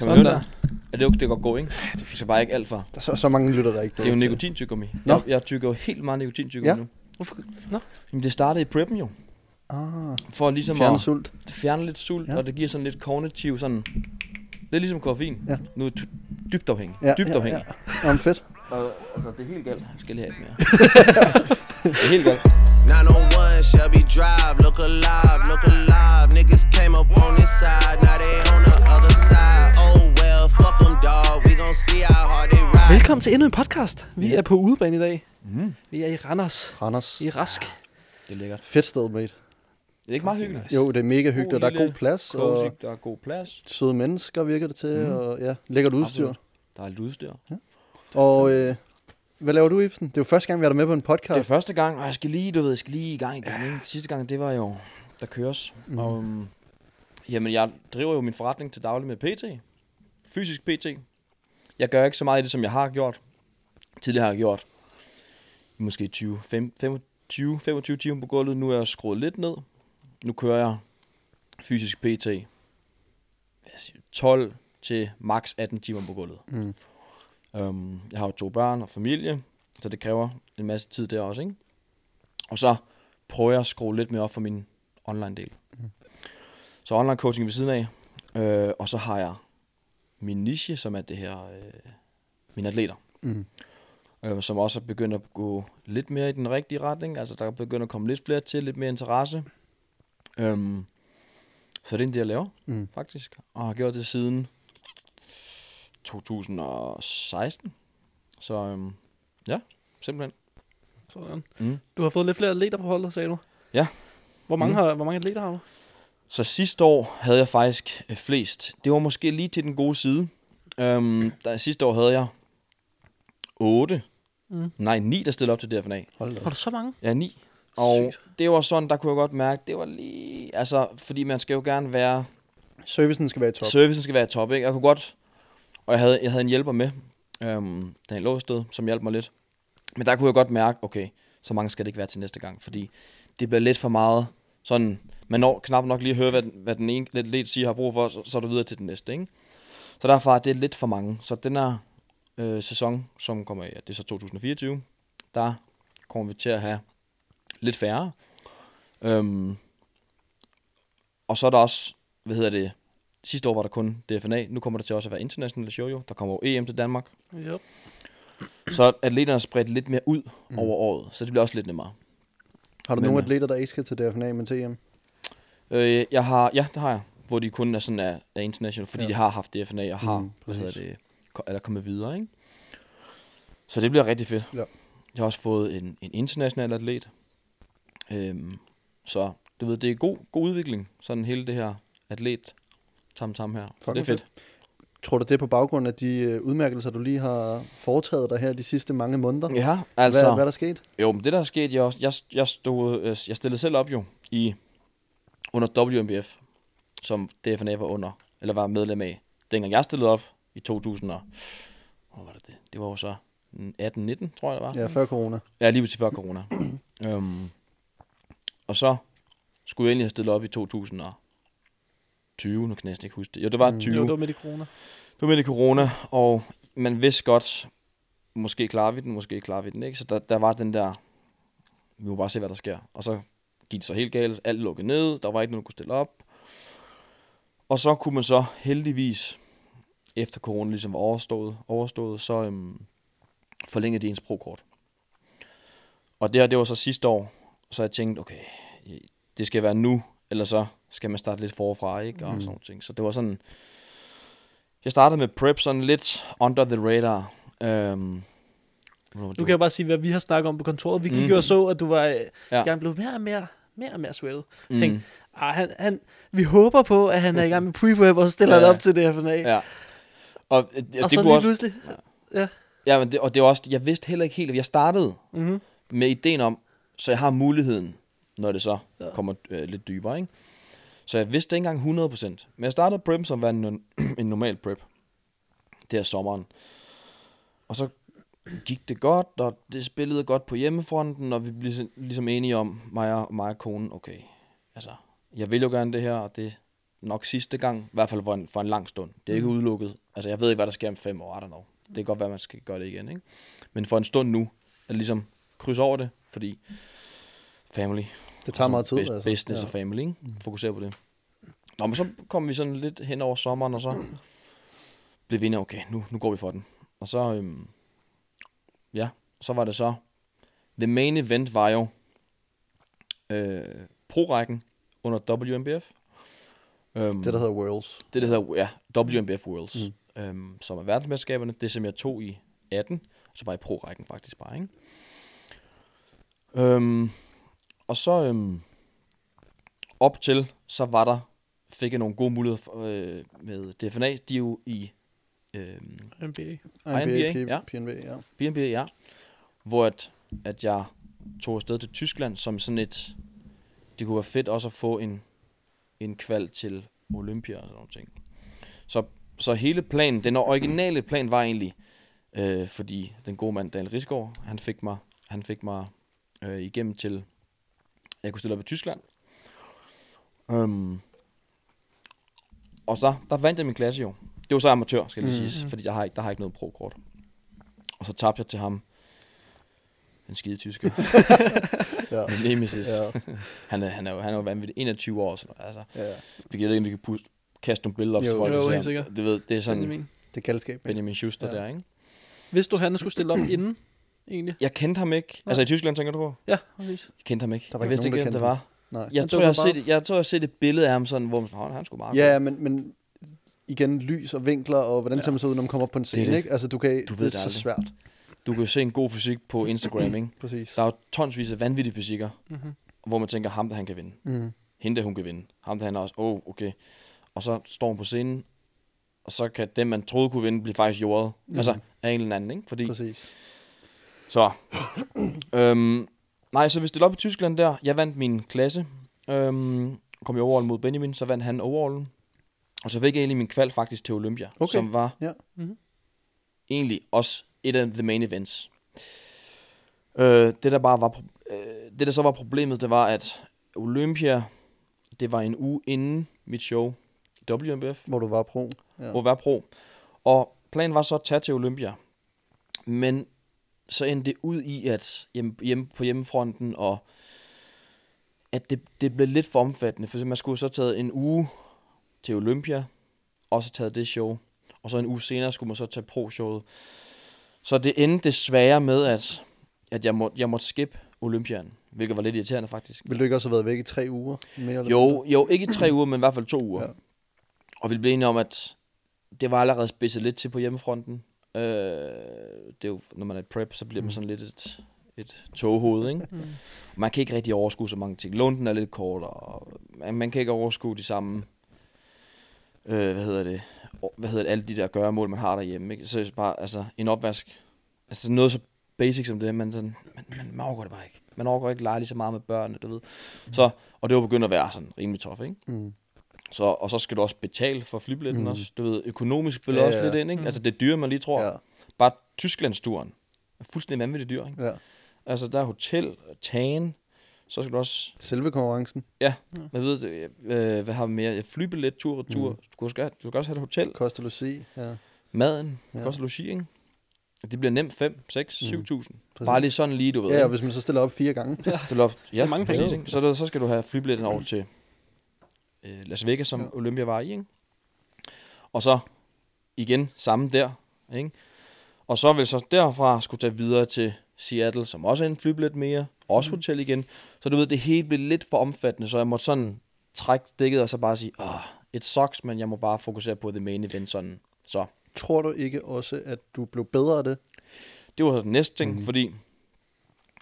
Kan man Sådan høre det? Er det okay, det kan godt gå, ikke? Det skal bare ikke alt for. Der er så, så mange lytter, der ikke Det er jo nikotintyggegummi. Nå. Jeg, jeg tykker jo helt meget nikotintyggegummi Ja. nu. Hvorfor? Nå. Jamen, det startede i preppen jo. Ah, For ligesom fjerne at sult. fjerne lidt sult, Ja. ja. og det giver sådan lidt kognitiv sådan... Det er ligesom koffein. Ja. Nu er dybt afhængig. Ja, dybt ja, afhængig. ja. Nå, men fedt. Og, altså, det er helt galt. Jeg skal lige have et mere. det er helt galt. 901 Shelby Drive, look alive, look alive. Niggas came up on this side, now they on the Velkommen til endnu en podcast. Vi er på udebane i dag. Mm. Vi er i Randers. Randers. I Rask. Det er lækkert. Fedt sted, mate. Det er ikke meget hyggeligt. Jo, det er mega hyggeligt, og der er god plads, Cozy, og der er god plads. søde mennesker virker det til, Mhm. og ja, lækkert udstyr. Absolut. Der er lidt udstyr. Og øh, hvad laver du, Ibsen? Det er jo første gang, vi er der med på en podcast. Det er første gang, og jeg skal lige, du ved, jeg skal lige i gang igen. Ikke? Sidste gang, det var jo, der køres. Mm. Og, um, jamen, jeg driver jo min forretning til daglig med PT. Fysisk PT. Jeg gør ikke så meget i det, som jeg har gjort. Tidligere har jeg gjort måske 20, 5, 25, 25 timer på gulvet. Nu er jeg skruet lidt ned. Nu kører jeg fysisk PT. Hvad siger, jeg, 12 til max 18 timer på gulvet. Mm. Um, jeg har jo to børn og familie, så det kræver en masse tid der også, ikke? Og så prøver jeg at skrue lidt mere op for min online-del. Mm. Så online coaching ved siden af, øh, og så har jeg min niche, som er det her, øh, mine atleter, Mm. øh, som også er begyndt at gå lidt mere i den rigtige retning. Altså der er begyndt at komme lidt flere til, lidt mere interesse. Um, så det er det, jeg laver, Mm. faktisk. Og har gjort det siden 2016. Så øhm, ja, simpelthen. Sådan. Mm. Du har fået lidt flere atleter på holdet, sagde du? Ja. Hvor mange, Mm. har, hvor mange atleter har du? Så sidste år havde jeg faktisk øh, flest. Det var måske lige til den gode side. Øhm, der, sidste år havde jeg 8. Mm. Nej, 9, der stillede op til DFNA. Hold da. Har du så mange? Ja, 9. Og Sygt. det var sådan, der kunne jeg godt mærke, det var lige... Altså, fordi man skal jo gerne være... Servicen skal være i top. Servicen skal være top, ikke? Jeg kunne godt... Og jeg havde, jeg havde en hjælper med, øhm, da jeg lå et sted, som hjalp mig lidt. Men der kunne jeg godt mærke, okay, så mange skal det ikke være til næste gang, fordi det bliver lidt for meget sådan... Man når knap nok lige at høre, hvad, den- hvad den ene lidt, lidt siger har brug for, så, så er du videre til den næste, ikke? Så derfor er det lidt for mange. Så den her øh, sæson, som kommer i, ja, det er så 2024, der kommer vi til at have lidt færre. Øhm, og så er der også, hvad hedder det, sidste år var der kun DFNA, nu kommer der til også at være internationale show jo. Der kommer jo EM til Danmark. Ja. Så atleterne er spredt lidt mere ud mm. over året, så det bliver også lidt nemmere. Har du Men, nogle øh, atleter, der ikke skal til DFNA, men til EM? Øh, jeg har, ja, det har jeg, hvor de kun er sådan er, er international, fordi Ja. de har haft DFNA og har, Mm, hvad hedder det, eller kommet videre, ikke? Så det bliver rigtig fedt. Ja. Jeg har også fået en, en international atlet. Øhm, så du ved, det er god, god udvikling, sådan hele det her atlet tam tam her. Så Fucking det er fedt. Tror du, det er på baggrund af de øh, udmærkelser, du lige har foretaget dig her de sidste mange måneder? Ja, Altså, hvad, hvad er der sket? Jo, men det der er sket, jeg, også, jeg, jeg, stod, øh, jeg stillede selv op jo i under WMBF, som DFNA var under, eller var medlem af. Dengang jeg stillede op i 2000 og, hvor var det det? Det var jo så 18-19, tror jeg det var. Ja, før corona. Ja, lige til før corona. um, og så skulle jeg egentlig have stillet op i 2020, nu kan jeg næsten ikke huske det. Jo, det var Mm. 20. Jo, det var midt i corona. Det var midt i corona, og man vidste godt, måske klarer vi den, måske klarer vi den ikke. Så der, der var den der, vi må bare se, hvad der sker. Og så gik det så helt galt, alt lukkede ned, der var ikke nogen, der kunne stille op. Og så kunne man så heldigvis, efter corona ligesom var overstået, overstået så øhm, forlængede de ens pro-kort. Og det her, det var så sidste år, så jeg tænkte, okay, det skal være nu, eller så skal man starte lidt forfra, ikke? Og Mm. sådan ting. Så det var sådan, jeg startede med prep sådan lidt under the radar. Øhm, Nu kan jeg bare sige, hvad vi har snakket om på kontoret. Vi gik Mm. jo og så, at du var øh, Ja. i gang blev mere og mere, mere og mere sweatet. mm, tænkte, Ah, han, han, vi håber på, at han er i gang med pre-prep, og så stiller Ja, han ja. op til DFNA. Ja. Ja. Og, øh, det, og det så kunne lige også, pludselig. ja, men det, og det var også, jeg vidste heller ikke helt, jeg startede Mm-hmm. med ideen om, så jeg har muligheden, når det så Ja. ja. kommer øh, lidt dybere, ikke? Så jeg vidste ikke engang 100%. Men jeg startede prep som var en, en normal prep. Det her sommeren. Og så gik det godt, og det spillede godt på hjemmefronten, og vi blev ligesom enige om, mig og, mig og konen, okay, altså, jeg vil jo gerne det her, og det nok sidste gang, i hvert fald for en, for en lang stund. Det er ikke udelukket. Altså, jeg ved ikke, hvad der sker om fem år, I don't know. Det kan godt være, at man skal gøre det igen, ikke? Men for en stund nu, er det ligesom kryds over det, fordi family, Det tager meget tid. bus- altså. business ja. og family, ikke? Fokuser på det. Nå, men så kom vi sådan lidt hen over sommeren, og så blev vi enige, okay, nu, nu går vi for den. Og så, øhm, ja, så var det så, the main event var jo øh, pro-rækken under WMBF. Øhm, Det, der hedder Worlds. det, der hedder ja, WMBF Worlds, mm. øhm, som er verdensmesterskaberne. Det, som jeg tog i 18, og så bare i pro-rækken faktisk bare, ikke? Øhm, og så øhm, op til, så var der, fik jeg nogle gode muligheder for, øh, med DFNA. De er jo i øhm, NBA. NBA, NBA, ja. PNV, ja. BNB, ja. Hvor at, at jeg tog afsted til Tyskland som sådan et... Det kunne være fedt også at få en, en kval til Olympia og sådan nogle ting. Så, så hele planen, den originale plan var egentlig, øh, fordi den gode mand Daniel Risgaard, han fik mig, han fik mig øh, igennem til, jeg kunne stille op i Tyskland. Um, og så, der vandt jeg min klasse jo. Det var så amatør, skal jeg lige Mhm. sige, fordi jeg har, ikke- der har jeg ikke noget pro-kort. Og så tabte jeg til ham. En skide tysker. Ja. Min nemesis. Ja, Han er, han er jo, han er jo vanvittig. 21 år. Sådan, noget. altså, ja. vi kan ikke, om vi kan puste, kaste nogle billeder op Jo. til folk. Jo, helt sikkert. Du ved, det er sådan Benjamin. Det er galskab. ikke? Benjamin Schuster Ja. der, ikke? Hvis du han skulle stille op inden, egentlig? Jeg kendte ham ikke. Altså i Tyskland, tænker du på? Ja, præcis. Jeg kendte ham ikke. Der var jeg vidste nogen, ikke, der hvem det var. Nej. Jeg tror, jeg har, set, jeg tror, jeg har set et billede af ham sådan, hvor man sådan, "Åh, han skulle meget. Ja, ja, men, men igen, lys og vinkler, og hvordan Ja. ser man så ud, når man kommer op på en scene, det. ikke? Altså, du kan, Du det ved er det så svært. Du kan jo se en god fysik på Instagram, ikke? Præcis. Der er jo tonsvis af vanvittige fysikker, Mm-hmm. hvor man tænker, ham der han kan vinde. Mm. Hende der hun kan vinde. Ham der han er også, åh, oh, okay. Og så står hun på scenen, og så kan dem, man troede kunne vinde, blive faktisk jordet. Mm. Altså, af en eller anden, ikke? Fordi, Præcis. Så, øhm, nej, så vi stillede op i Tyskland der. Jeg vandt min klasse. Øhm, kom i overall mod Benjamin, så vandt han overallen. Og så fik jeg egentlig min kval faktisk til Olympia, Okay, som var ja. Mhm. egentlig også et af the main events. Øh, det der bare var, pro- øh, det der så var problemet, det var, at Olympia, det var en uge inden mit show i WMBF, Hvor du var pro. Ja. hvor var pro. Og planen var så at tage til Olympia. Men så endte det ud i, at hjemme, hjemme på hjemmefronten, og at det, det blev lidt for omfattende, for man skulle så taget en uge til Olympia, og så taget det show, og så en uge senere skulle man så tage pro-showet. Så det endte desværre med, at, at jeg, må, jeg måtte skip Olympian, hvilket var lidt irriterende faktisk. Vil du ikke også have været væk i tre uger? Mere eller Jo, mindre? jo, ikke i tre uger, men i hvert fald to uger. Ja. Og vi blev enige om, at det var allerede spidset lidt til på hjemmefronten. Øh, det er jo, når man er prep, så bliver man Mm. sådan lidt et, et toghoved, ikke? Mm. Man kan ikke rigtig overskue så mange ting. Lunden er lidt kortere, og man, man kan ikke overskue de samme, øh, hvad hedder det, hvad hedder det, alle de der gøremål, man har derhjemme, ikke? Så bare, altså, en opvask, altså noget så basic som det, man sådan, man, man, man overgår det bare ikke. Man overgår ikke lege lige så meget med børnene, du ved. Så, og det var begyndt at være sådan rimelig tof, ikke? Mm. Så, og så skal du også betale for flybilletten Mm. også. Du ved, økonomisk spiller Ja, ja, også ja. lidt ind, ikke? Mm. Altså det er dyre, man lige tror. Ja, Ja. Bare Tysklandsturen er fuldstændig vanvittigt dyr, ikke? ja. Altså der er hotel, tagen, så skal du også, Selve konkurrencen hvad ved det, øh, hvad har vi mere? Ja, Flybillet, tur og tur. Mm. Du, skal, du skal også have et hotel, koster logi. Ja, maden, Ja. ja. koster logi, ikke? Det bliver nemt 5, 6, Mm. 7.000. præcis. Bare lige sådan lige, du ved. Ja, og hvis man så stiller op fire gange. Det er ja, er mange præcis, ikke? Så, der, så skal du have flybilletten over til øh, Las Vegas, som Ja. Olympia var i, ikke? Og så igen samme der, ikke? Og så vil så derfra skulle tage videre til Seattle, som også er en flybillet mere, også Mhm. hotel igen. Så du ved, det hele blev lidt for omfattende, så jeg måtte sådan trække dækket og så bare sige, ah, it sucks, men jeg må bare fokusere på the main event sådan. Så Tror du ikke også, at du blev bedre af det? det var så den næste ting, mm. fordi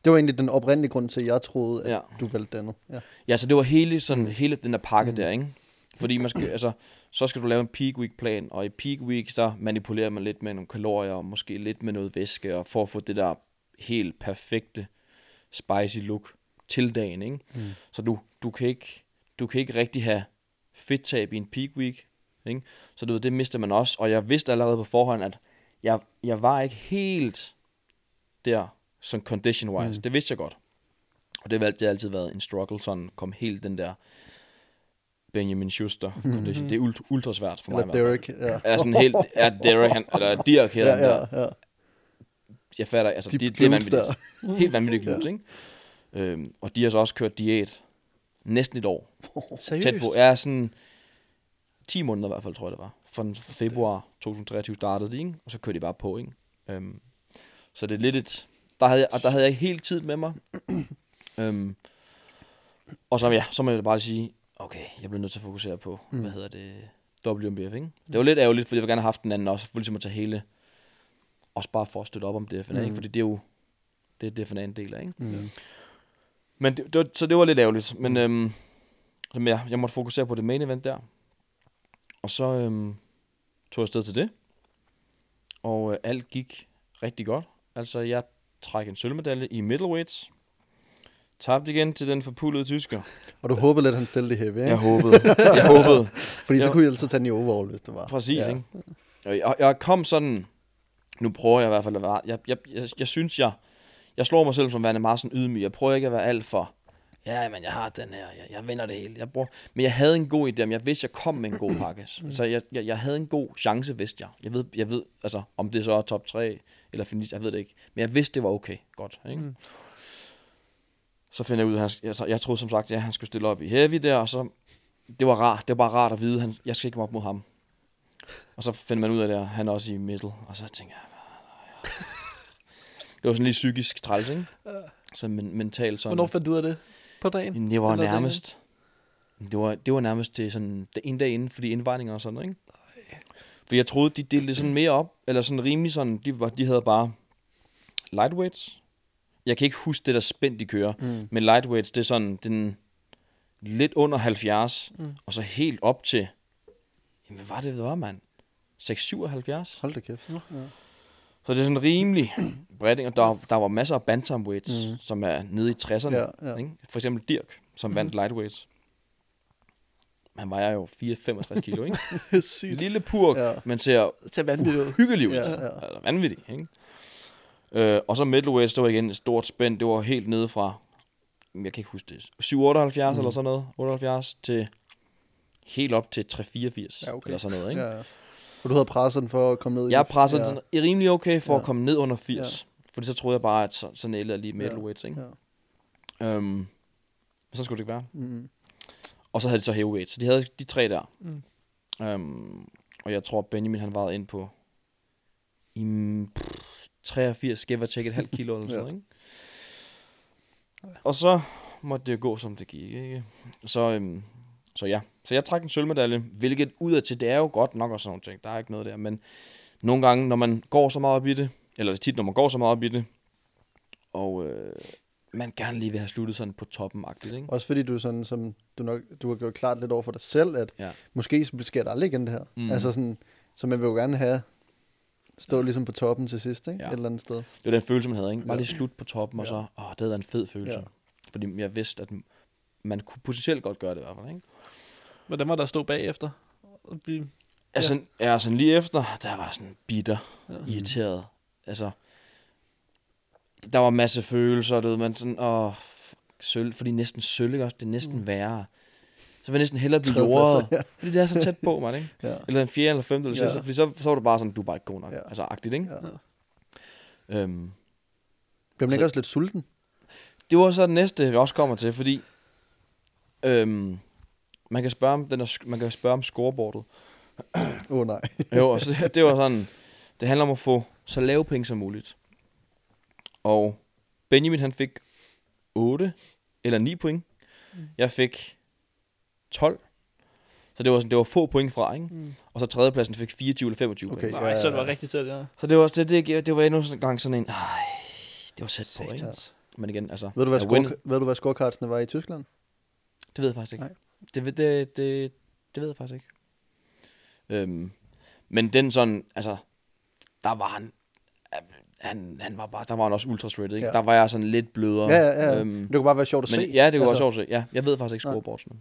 Det var egentlig den oprindelige grund til, at jeg troede, at Ja. du valgte andet. Ja. Ja, så det var hele, sådan, mm. hele den der pakke Mm. mm. der, ikke? Fordi man skal, altså, så skal du lave en peak week plan, og i peak week, der manipulerer man lidt med nogle kalorier, og måske lidt med noget væske, og for at få det der helt perfekte spicy look til dagen, ikke? Mm. Så du, du, kan ikke, du kan ikke rigtig have fedttab i en peak week, ikke? Så du ved, det mister man også, og jeg vidste allerede på forhånd, at jeg, jeg var ikke helt der, sådan condition-wise. Mm. Mm. Det vidste jeg godt. Og det har altid, det har altid været en struggle, sådan kom helt den der Benjamin Schuster condition. Det er ultra, ultra svært for mig. Mhm. Eller fald. Derek. Ja. Er sådan helt, er Derek, han, eller Dirk hedder Ja, ja, ja. Jeg fatter, altså, De de, det, det er vanvittigt. Helt vanvittigt glutes, ikke? Øhm, og de har så også kørt diæt næsten et år. Seriøst? Tæt på. Ja, sådan 10 måneder i hvert fald, tror jeg det var. Fra den februar 2023 startede de, ikke? Og så kørte de bare på, ikke? Øhm, så det er lidt et... Der havde jeg, og der havde jeg hele tiden med mig. øhm, og så, ja, så må jeg bare sige, okay, jeg bliver nødt til at fokusere på, mm. hvad hedder det, WMBF, ikke? Det var lidt ærgerligt, fordi jeg ville gerne have haft den anden også, for ligesom at tage hele, også bare for at støtte op om DFNA, mm. ikke? Fordi det er jo, det er DFNA en del af, ikke? Mm. Men det, det var, så det var lidt ærgerligt. Men øhm, som jeg, jeg måtte fokusere på det main event der. Og så øhm, tog jeg afsted til det. Og øh, alt gik rigtig godt. Altså, jeg træk en sølvmedalje i middleweights. Tabte igen til den forpulede tysker. Og du håbede lidt, han stillede det heavy, ikke? Jeg håbede. Jeg håbede. Fordi så kunne jeg altså tage den i overall, hvis det var. Præcis, ja. ikke? Jeg, jeg kom sådan... Nu prøver jeg i hvert fald at være... Jeg, jeg, jeg, jeg synes, jeg... Jeg slår mig selv som værende meget sådan ydmyg. Jeg prøver ikke at være alt for... Ja, men jeg har den her. Jeg, jeg vinder det hele. Jeg bruger, men jeg havde en god idé, om jeg vidste, jeg kom med en god pakke. Så jeg, jeg, jeg havde en god chance, vidste jeg. Jeg ved, jeg ved altså, om det så er top 3 eller finish, jeg ved det ikke. Men jeg vidste, det var okay. Godt, ikke? Mm. Så finder jeg ud af, han, jeg, så- jeg troede som sagt, at han skulle stille op i heavy der, og så... Det var rart. Det var bare rart at vide, han, jeg skal ikke op mod ham. Og så finder man ud af det, at han er også i middle. Og så tænker jeg, "Ah, nej." det var sådan lidt psykisk træls, ikke? Så men, mentalt sådan. Hvornår fandt du ud af det? På dagen? Jamen, det var Eller dagen? nærmest... Det var, det var nærmest til sådan det en dag inden, fordi indvejninger og sådan noget, ikke? For jeg troede, de delte det sådan mere op, eller sådan rimelig sådan, de, var, de havde bare lightweights. Jeg kan ikke huske det der spænd, de kører, Mm. men lightweights, det er sådan, den lidt under 70, Mm. mm. og så helt op til, jamen hvad var det, det var, mand? 677? Hold da kæft. Ja. Så det er sådan rimelig bredt, og der, der var masser af bantamweights, Mhm. mm. som er nede i 60'erne. Ja, ja. Ikke? For eksempel Dirk, som mm. vandt lightweights. Han vejer jo 4-65 kilo, ikke? Sygt. Lille purk, Ja. men ser ser vanvittigt ud. hyggelig ud. Ja, Ja. Altså, vanvittig, ikke? Øh, og så middleweights, det var igen et stort spænd. Det var helt nede fra, jeg kan ikke huske det, 778 mm. eller sådan noget, 78 til helt op til 384 Ja, okay. eller sådan noget, ikke? Ja, ja. Og du havde presset den for at komme ned i... Jeg presser ja. ja. sådan rimelig okay for Ja. at komme ned under 80. Ja. Fordi så troede jeg bare, at så, så nailede jeg lige middleweights, ikke? Ja. Øhm, men så skulle det ikke være. Mm. Og så havde de så heavyweight. Så de havde de tre der. Mm. Øhm, og jeg tror, Benjamin han vejede ind på i mm, pff, 83, give or take et halvt kilo eller sådan Ja. noget, ikke? Og så måtte det jo gå, som det gik, ikke? Så, øhm, så ja. Så jeg trak en sølvmedalje, hvilket udadtil, det er jo godt nok og sådan nogle ting. Der er ikke noget der, men nogle gange, når man går så meget op i det, eller tit, når man går så meget op i det, og øh, man gerne lige vil have sluttet sådan på toppen agtigt, ikke? Også fordi du sådan, som du nok, du har gjort klart lidt over for dig selv, at Ja. måske så sker der aldrig igen det her. Mm. Altså sådan, så man vil jo gerne have stå ligesom på toppen til sidst, ikke? Ja. Et eller andet sted. Det var den følelse, man havde, ikke? Bare Ja. lige slut på toppen, og Ja. så, åh, det havde været en fed følelse. Ja. Ja. Fordi jeg vidste, at man kunne potentielt godt gøre det i hvert fald, ikke? Hvordan var der at stå bagefter? Og blive- Altså, ja. ja, sådan lige efter, der var sådan bitter, Ja. irriteret. Altså, der var masse følelser, du ved, man sådan, åh, fuck, sølv, fordi næsten sølv, ikke også? Det er næsten mm. værre. Så vil jeg næsten hellere blive jordet, ja. fordi det er så tæt på mig, ikke? Ja. Eller en fjerde, eller femte, eller Ja. ja. fordi så, så var du bare sådan, du er bare ikke god nok. Ja. Altså, agtigt, ikke? Ja. Øhm, Bliver man ikke Så- også lidt sulten? Det var så det næste, vi også kommer til, fordi øhm, man kan spørge om, den er, man kan spørge om scoreboardet. Åh oh, nej. Jo, og så det, det var sådan, det handler om at få så lave penge som muligt. Og Benjamin han fik 8 eller 9 point. Jeg fik 12. Så det var, sådan, det var få point fra, ikke? Mm. Og så tredjepladsen fik 24 eller 25 Okay. point. Nej, så det var rigtig tæt, ja. Så det var, det, det, det var endnu en gang sådan en, ej, det var sæt på, ikke? Satans. Men igen, altså, Ved du, hvad, score, ved du, hvad scorecardsene var i Tyskland? Det ved jeg faktisk ikke. Nej. Det, ved- det, det, det ved jeg faktisk ikke. Øhm, men den sådan, altså, der var han, han, han var bare, der var han også ultra shredded, ikke? Ja. Der var jeg sådan lidt blødere. Ja, ja, ja. Øhm, Det kunne bare være sjovt at men se. ja, det kunne altså, være sjovt at se. Ja, jeg ved faktisk ikke scoreboardsene.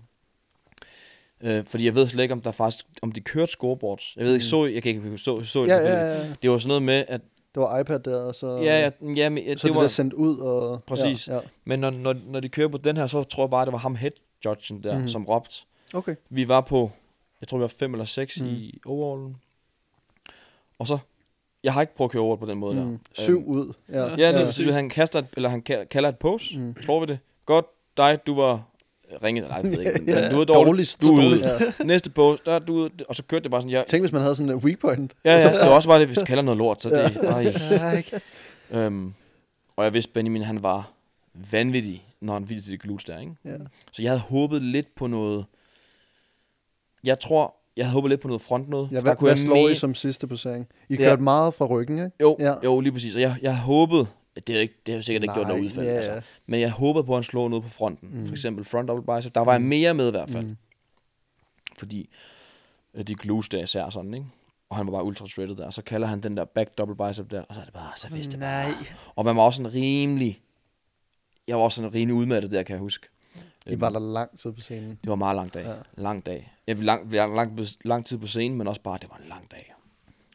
Øh, fordi jeg ved slet ikke, om der faktisk, om de kørte scoreboards. Jeg ved ikke, Mm. så, jeg kan ikke så, så det Ja, ja, ja. Det var sådan noget med, at, Det var iPad der, og så... ja, ja, ja, men, så det det, var, der sendt ud, og... Præcis. Ja, ja. Men når, når, når de kører på den her, så tror jeg bare, det var ham head judgen der, mm. som råbte, Okay. Vi var på, jeg tror vi var 5 eller 6 Mm. i overallen. Og så, jeg har ikke prøvet at køre overall på den måde Mm. der. Syv Øhm, ud. Ja, Ja, det er ja. han kaster, et, eller han ka- kalder et pose. Mm. Slår vi det. Godt, dig, du var ringet. Nej, jeg ved ikke. Ja, du var dårlig. Dårligst. Du er ude. Dårligst. Ja. Næste pose, der er du ude. Og så kørte det bare sådan, jeg, Tænk, hvis man havde sådan en weak point. ja, ja, det var også bare det, hvis du kalder noget lort. Så det, ej. Ja, ikke? Øhm, og jeg vidste, Benjamin, han var vanvittig, når han til det glutes der, ikke? Ja. Så jeg havde håbet lidt på noget... Jeg tror, jeg havde håbet lidt på noget front noget. Ja, Der hvad, kunne jeg slår I mere- som sidste placering? I Ja. kørte meget fra ryggen, ikke? Jo, Ja. jo, lige præcis. Og jeg, jeg håbede... Det har, ikke, det har sikkert ikke gjort noget Nej, udfald. ja, Altså. Men jeg håbede på, at han slog noget på fronten. Mm. Mm. For eksempel front double bicep. Der var jeg mere med i hvert fald. Mm. Mm. Fordi øh, de glutes der især sådan, ikke? Og han var bare ultra shredded der. Og så kalder han den der back double bicep der. Og så er det bare, så vidste jeg bare. Nej. Og man var også sådan rimelig... Jeg var også sådan rimelig udmattet der, kan jeg huske. I var der lang tid på scenen. Det var en meget lang dag. Ja. Lang dag. Jeg vil lang, lang, lang, lang tid på scenen, men også bare, det var en lang dag.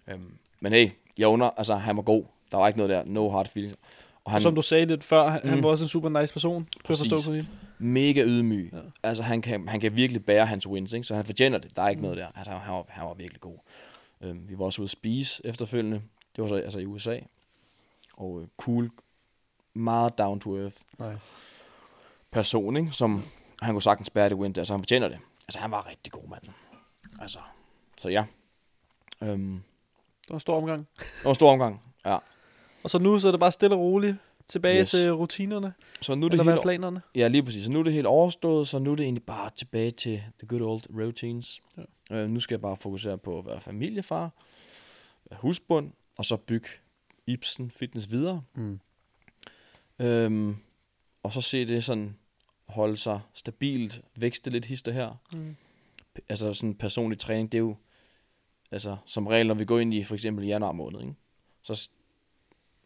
Øhm, men hey, jeg under, altså han var god. Der var ikke noget der, no hard feelings. Og Han, Som du sagde lidt før, han, mm. han var også en super nice person. Kan jeg forstå Præcis. på det? mega ydmyg. Ja. Ja. Altså han kan, han kan virkelig bære hans wins, ikke? så han fortjener det. Der er ikke mm. noget der. Altså, han, var, han var virkelig god. Øhm, vi var også ude at spise efterfølgende. Det var så altså i USA. Og øh, cool, meget down to earth Nice. person, ikke? som han kunne sagtens bære det win der, så han fortjener det. Altså han var rigtig god mand. Altså, så ja. Øhm, Det var en stor omgang. det var en stor omgang. Ja. Og så nu så er det bare stille og roligt tilbage yes. Til rutinerne. Så nu er det Eller helt, er planerne? ja, lige præcis. Så nu er det helt overstået, så nu er det egentlig bare tilbage til the good old routines. Ja. Øh, nu skal jeg bare fokusere på at være familiefar, være husbund, og så bygge Ibsen Fitness videre. Mm. Øhm, og så se det sådan holde sig stabilt, vækste lidt hister her. Mm. P- altså sådan personlig træning, det er jo, altså som regel, når vi går ind i for eksempel januar måned, ikke? Så,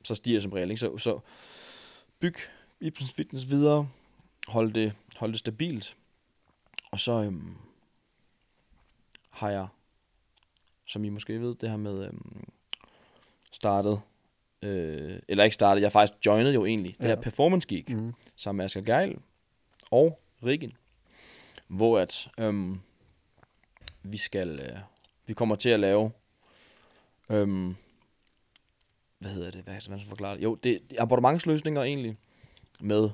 så stiger som regel, ikke? Så, så byg Ibsens Fitness videre, hold det, hold det stabilt, og så øhm, har jeg, som I måske ved, det her med øhm, startet, øh, eller ikke startet, jeg faktisk joined jo egentlig, det Ja. her Performance Geek, Mm. sammen med Asger Geil og Rikken. Hvor at øhm, vi skal øh, vi kommer til at lave øhm, hvad hedder det? Hvad skal man forklare det? Jo, det er abonnementsløsninger egentlig med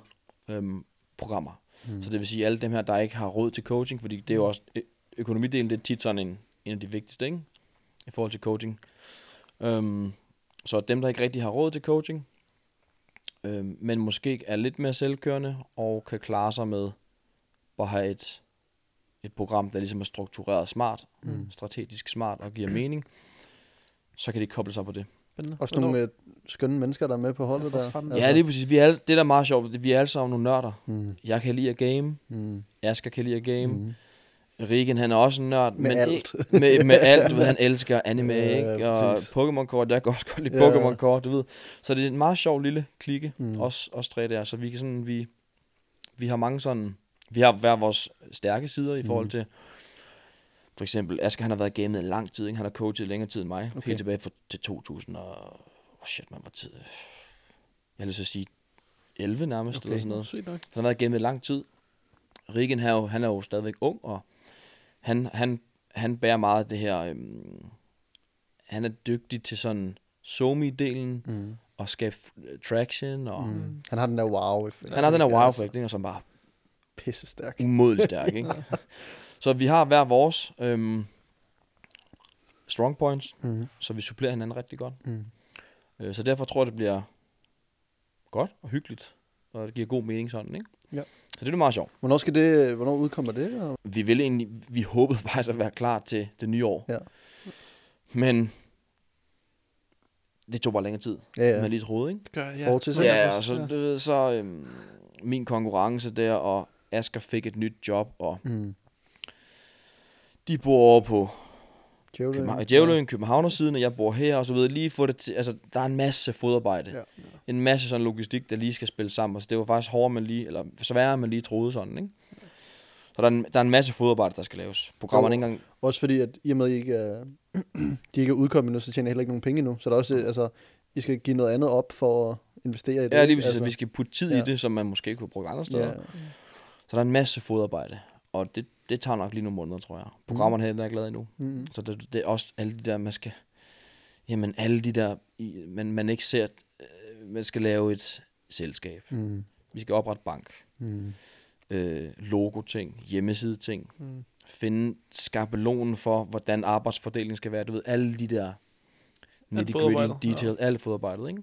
øhm, programmer. Mm. Så det vil sige alle dem her der ikke har råd til coaching, fordi det er jo også ø- økonomidelen det er tit sådan en, en af de vigtigste, ikke? I forhold til coaching. Øhm, så dem der ikke rigtig har råd til coaching, øhm, men måske er lidt mere selvkørende og kan klare sig med bare have et, et program, der ligesom er struktureret smart, Mm. strategisk smart og giver mening, så kan de koble sig på det. Spændende. Også nogle øh, skønne mennesker, der er med på holdet der. fanden. Altså. Ja, lige præcis. Vi er alle, det, der er meget sjovt, det- vi er alle sammen nogle nørder. Mm. Jeg kan lide at game. Mm. Asger kan lide at game. Mm. Rigen, han er også en nørd. Med men alt. ikke- med, med alt. Du ved, han elsker anime, Ja, ikke? Og. Pokémon-kort, jeg kan også godt lide Ja. Pokémon-kort, du ved. Så det er en meget sjov lille klikke, Mm. os, os tre der. Så vi kan sådan, vi, vi har mange sådan, vi har hver vores stærke sider i forhold Mm. til, for eksempel, Asger, han har været i gamet lang tid, ikke? Han har coachet længere tid end mig. Okay. Helt tilbage for, til 2000 og, oh shit, man var tid. Jeg har lyst til at sige 11 nærmest, Okay. eller sådan noget. Sygt nok. Han har været gamet i lang tid. Rigen her, han er jo stadigvæk ung, og han, han, han bærer meget af det her... Øhm, han er dygtig til sådan somi-delen, Mm. og skabe f- traction, og mm. Han har den der wow-effekt. han har den Ja, wow effekt, og som bare Pisse stærk. umådeligt stærk, ikke? Så vi har hver vores øhm, strong points, Mm. så vi supplerer hinanden rigtig godt. Mm. Øh, så derfor tror jeg, det bliver godt og hyggeligt, og det giver god mening sådan, ikke? Ja. Så det er meget sjovt. Hvornår, skal det, hvornår udkommer det? Og- vi ville egentlig, vi håbede faktisk at være klar til det nye år. Ja. Men det tog bare længere tid, Ja, ja. ja. end jeg lige troede, ikke? Det gør jeg, Fortil, Så Ja, Ja, og så, ved, så øhm, min konkurrence der, og Asger fik et nyt job, og Mm. de bor over på Djævløen. København, Djævløen, Københavnersiden, og jeg bor her, og så videre. Lige få det til, altså, der er en masse fodarbejde. Ja. En masse sådan logistik, der lige skal spille sammen. Altså, det var faktisk hårdere, man lige, eller sværere, man lige troede sådan, ikke? Så der er, en, der er en masse fodarbejde, der skal laves. Programmerne ikke engang... Også fordi, at i og med, at I ikke er, de ikke er udkommet endnu, så tjener I heller ikke nogen penge endnu. Så der er også, altså, I skal give noget andet op for at investere i det. Ja, lige præcis, altså, vi skal putte tid ja. ja. i det, som man måske kunne bruge andre steder. Ja. Så der er en masse fodarbejde, og det, det tager nok lige nogle måneder, tror jeg. Programmerne mm. er ikke lavet endnu. Mm. Så det, det er også alle de der, man skal... Jamen, alle de der, man, man ikke ser, øh, man skal lave et selskab. Mm. Vi skal oprette bank. Mm. Øh, logo-ting, hjemmeside-ting. Mm. Finde skabelonen for, hvordan arbejdsfordelingen skal være. Du ved, alle de der nitty-gritty details, alt fodarbejdet, ikke?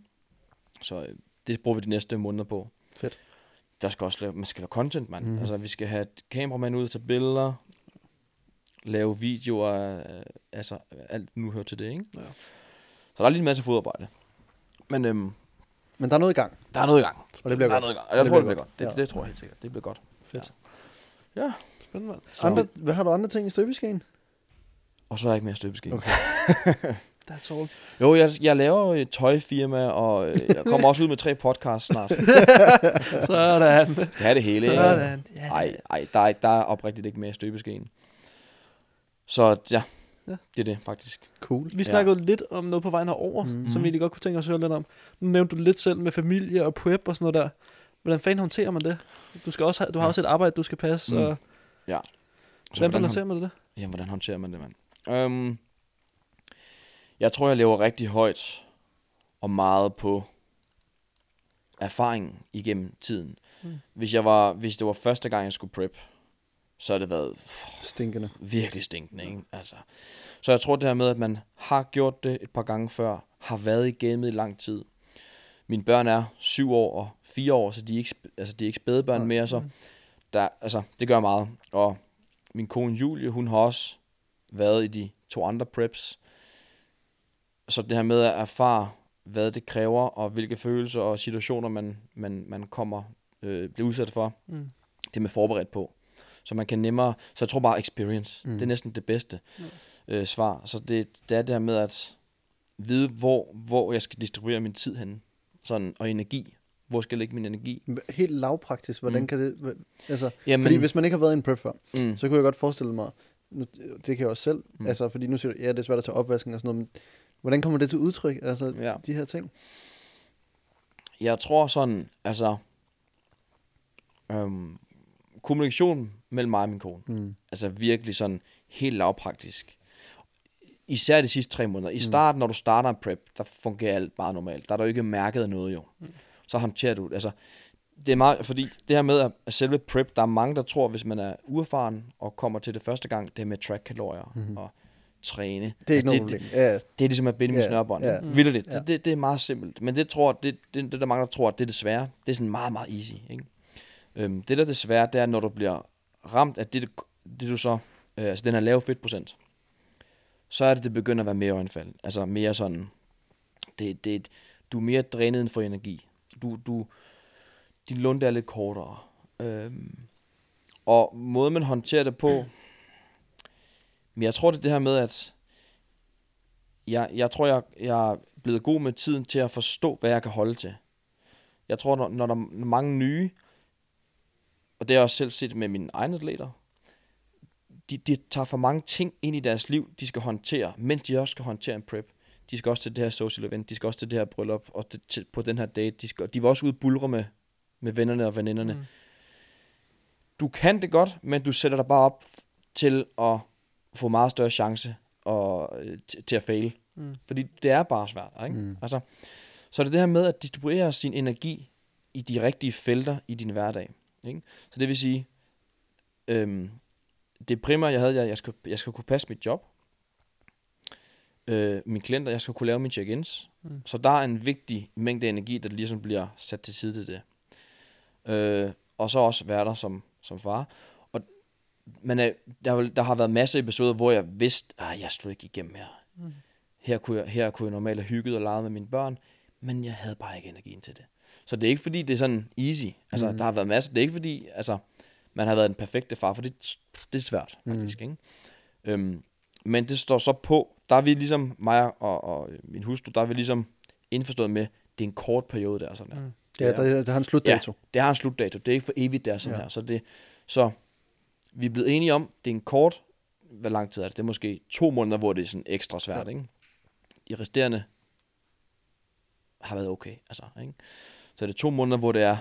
Så øh, det bruger vi de næste måneder på. Fedt. Der skal også lave, man skal lave content, mand. Mm. Altså, vi skal have et kameramand ud til billeder, lave videoer, øh, altså alt nu hører til det, ikke? Ja. Så der er lige en masse fodarbejde. Men øhm, Men der er noget i gang, der er noget i gang. og det bliver der er godt. noget i gang. Og jeg Det tror, det bliver godt. godt. Det, Ja. det, tror jeg helt sikkert. Det bliver godt. Fedt. Ja. Spændende, mand. Så, Andre, hvad har du andre ting i støbeskeen? Og så er jeg ikke mere støbeskeen. Okay. That's all. Jo, jeg, jeg laver et tøjfirma, og øh, jeg kommer også ud med tre podcasts snart. Sådan. Skal have det hele? Sådan. Ja, Ej, ej der, er, der er oprigtigt ikke mere støbeskeen. Så ja, Ja. det er det faktisk. Cool. Vi snakkede lidt om noget på vejen herover, mm. som vi egentlig godt kunne tænke os at høre lidt om. Nu nævnte du lidt selv med familie og prep og sådan noget der. Hvordan fanden håndterer man det? Du, skal også have, du har Ja. også et arbejde, du skal passe. Mm. Og Så hvordan hvordan, balancerer man det? jamen, hvordan håndterer man det, mand? Um, jeg tror, jeg lever rigtig højt og meget på erfaringen igennem tiden. Mm. Hvis, jeg var, hvis det var første gang, jeg skulle prep, så har det været Stinkende. virkelig stinkende, ikke? Altså. Så jeg tror det her med, at man har gjort det et par gange før, har været i gamet i lang tid. Mine børn er syv år og fire år, så de er ikke, altså, de er ikke spædebørn Nej. mere, så der, altså, det gør meget. Og min kone Julie, hun har også været i de to andre preps. Så det her med at erfare, hvad det kræver, og hvilke følelser og situationer, man, man, man kommer øh, bliver udsat for, Mm. det er med forberedt på. Så man kan nemmere, så jeg tror bare experience, Mm. mm. det er næsten det bedste øh, svar. Så det, det er det her med at vide, hvor, hvor jeg skal distribuere min tid hen, sådan, og energi. Hvor skal jeg lægge min energi? Helt lavpraktisk, hvordan Mm. kan det... Altså, Jamen, fordi hvis man ikke har været i en prep før, mm, så kunne jeg godt forestille mig, nu, det kan jeg også selv, mm. Mm. altså fordi nu siger du, ja, det er svært at tage opvasken og sådan noget, men hvordan kommer det til udtryk, altså Ja. de her ting? jeg tror sådan, altså, øhm, kommunikation mellem mig og min kone, Mm. altså virkelig sådan helt lavpraktisk. Især de sidste tre måneder. I starten, når du starter en prep, der fungerer alt bare normalt. Der er jo ikke mærket noget jo. Mm. Så håndterer du det. Altså, det er meget, fordi det her med at, at selve prep, der er mange, der tror, hvis man er uerfaren og kommer til det første gang, det her med track kalorier mm-hmm. og træne. Det er ikke altså, noget det, problem. Ja. det er ligesom at binde med Ja, snørbånd. ja. Ja. Vildt det. Ja. Det, det. Det er meget simpelt. Men det tror det, det, det der mange, der tror, at det er det svære. Det er sådan meget, meget easy. Ikke? Øhm, det der er det svære, det er, når du bliver ramt af det, du- det du så, øh, altså den her lave fedtprocent, så er det, det begynder at være mere øjenfald. Altså mere sådan, det, det, du er mere drænet end for energi. Du, du, din lunde er lidt kortere. Øhm, og måden man håndterer det på, men jeg tror det er det her med, at jeg, jeg tror, jeg, jeg er blevet god med tiden til at forstå, hvad jeg kan holde til. Jeg tror, når, når der er mange nye, og det har jeg også selv set med mine egne atleter, de, de tager for mange ting ind i deres liv, de skal håndtere, mens de også skal håndtere en prep. De skal også til det her social event, de skal også til det her bryllup, og det, til, på den her date. De, skal, de vil også ud og bulre med, med vennerne og veninderne. Mm. Du kan det godt, men du sætter dig bare op til at få meget større chance og, øh, til, at fail. Mm. Fordi det er bare svært. Ikke? Mm. Altså, så er det det her med at distribuere sin energi i de rigtige felter i din hverdag. Ikke? Så det vil sige, øhm, det primære jeg havde, jeg, jeg, skulle, jeg skulle kunne passe mit job. Øh, mine klienter, jeg skal kunne lave mine check-ins. Mm. Så der er en vigtig mængde energi, der ligesom bliver sat til side til det. Øh, og så også være der som, som far. Men øh, der, der har været masser af episoder, hvor jeg vidste, at jeg slog ikke igennem her. Mm. Her kunne, jeg, her kunne jeg normalt have hygget og leget med mine børn, men jeg havde bare ikke energien til det. Så det er ikke fordi, det er sådan easy. Altså, mm. der har været masser. Det er ikke fordi, altså, man har været den perfekte far, for det, det er svært, Mhm. faktisk. Ikke? Øhm, men det står så på, der er vi ligesom, mig og, og min hustru, der er vi ligesom indforstået med, det er en kort periode der. Sådan der. Mm. Ja, der, der har en slutdato. Det har en slutdato. Det er ikke for evigt, der sådan Ja. ja. her. Så, det, så vi er blevet enige om, det er en kort, hvor lang tid er det? Det er måske to måneder, hvor det er sådan ekstra svært, Ja. ikke? De resterende har været okay, altså, ikke? Så det er to måneder, hvor det er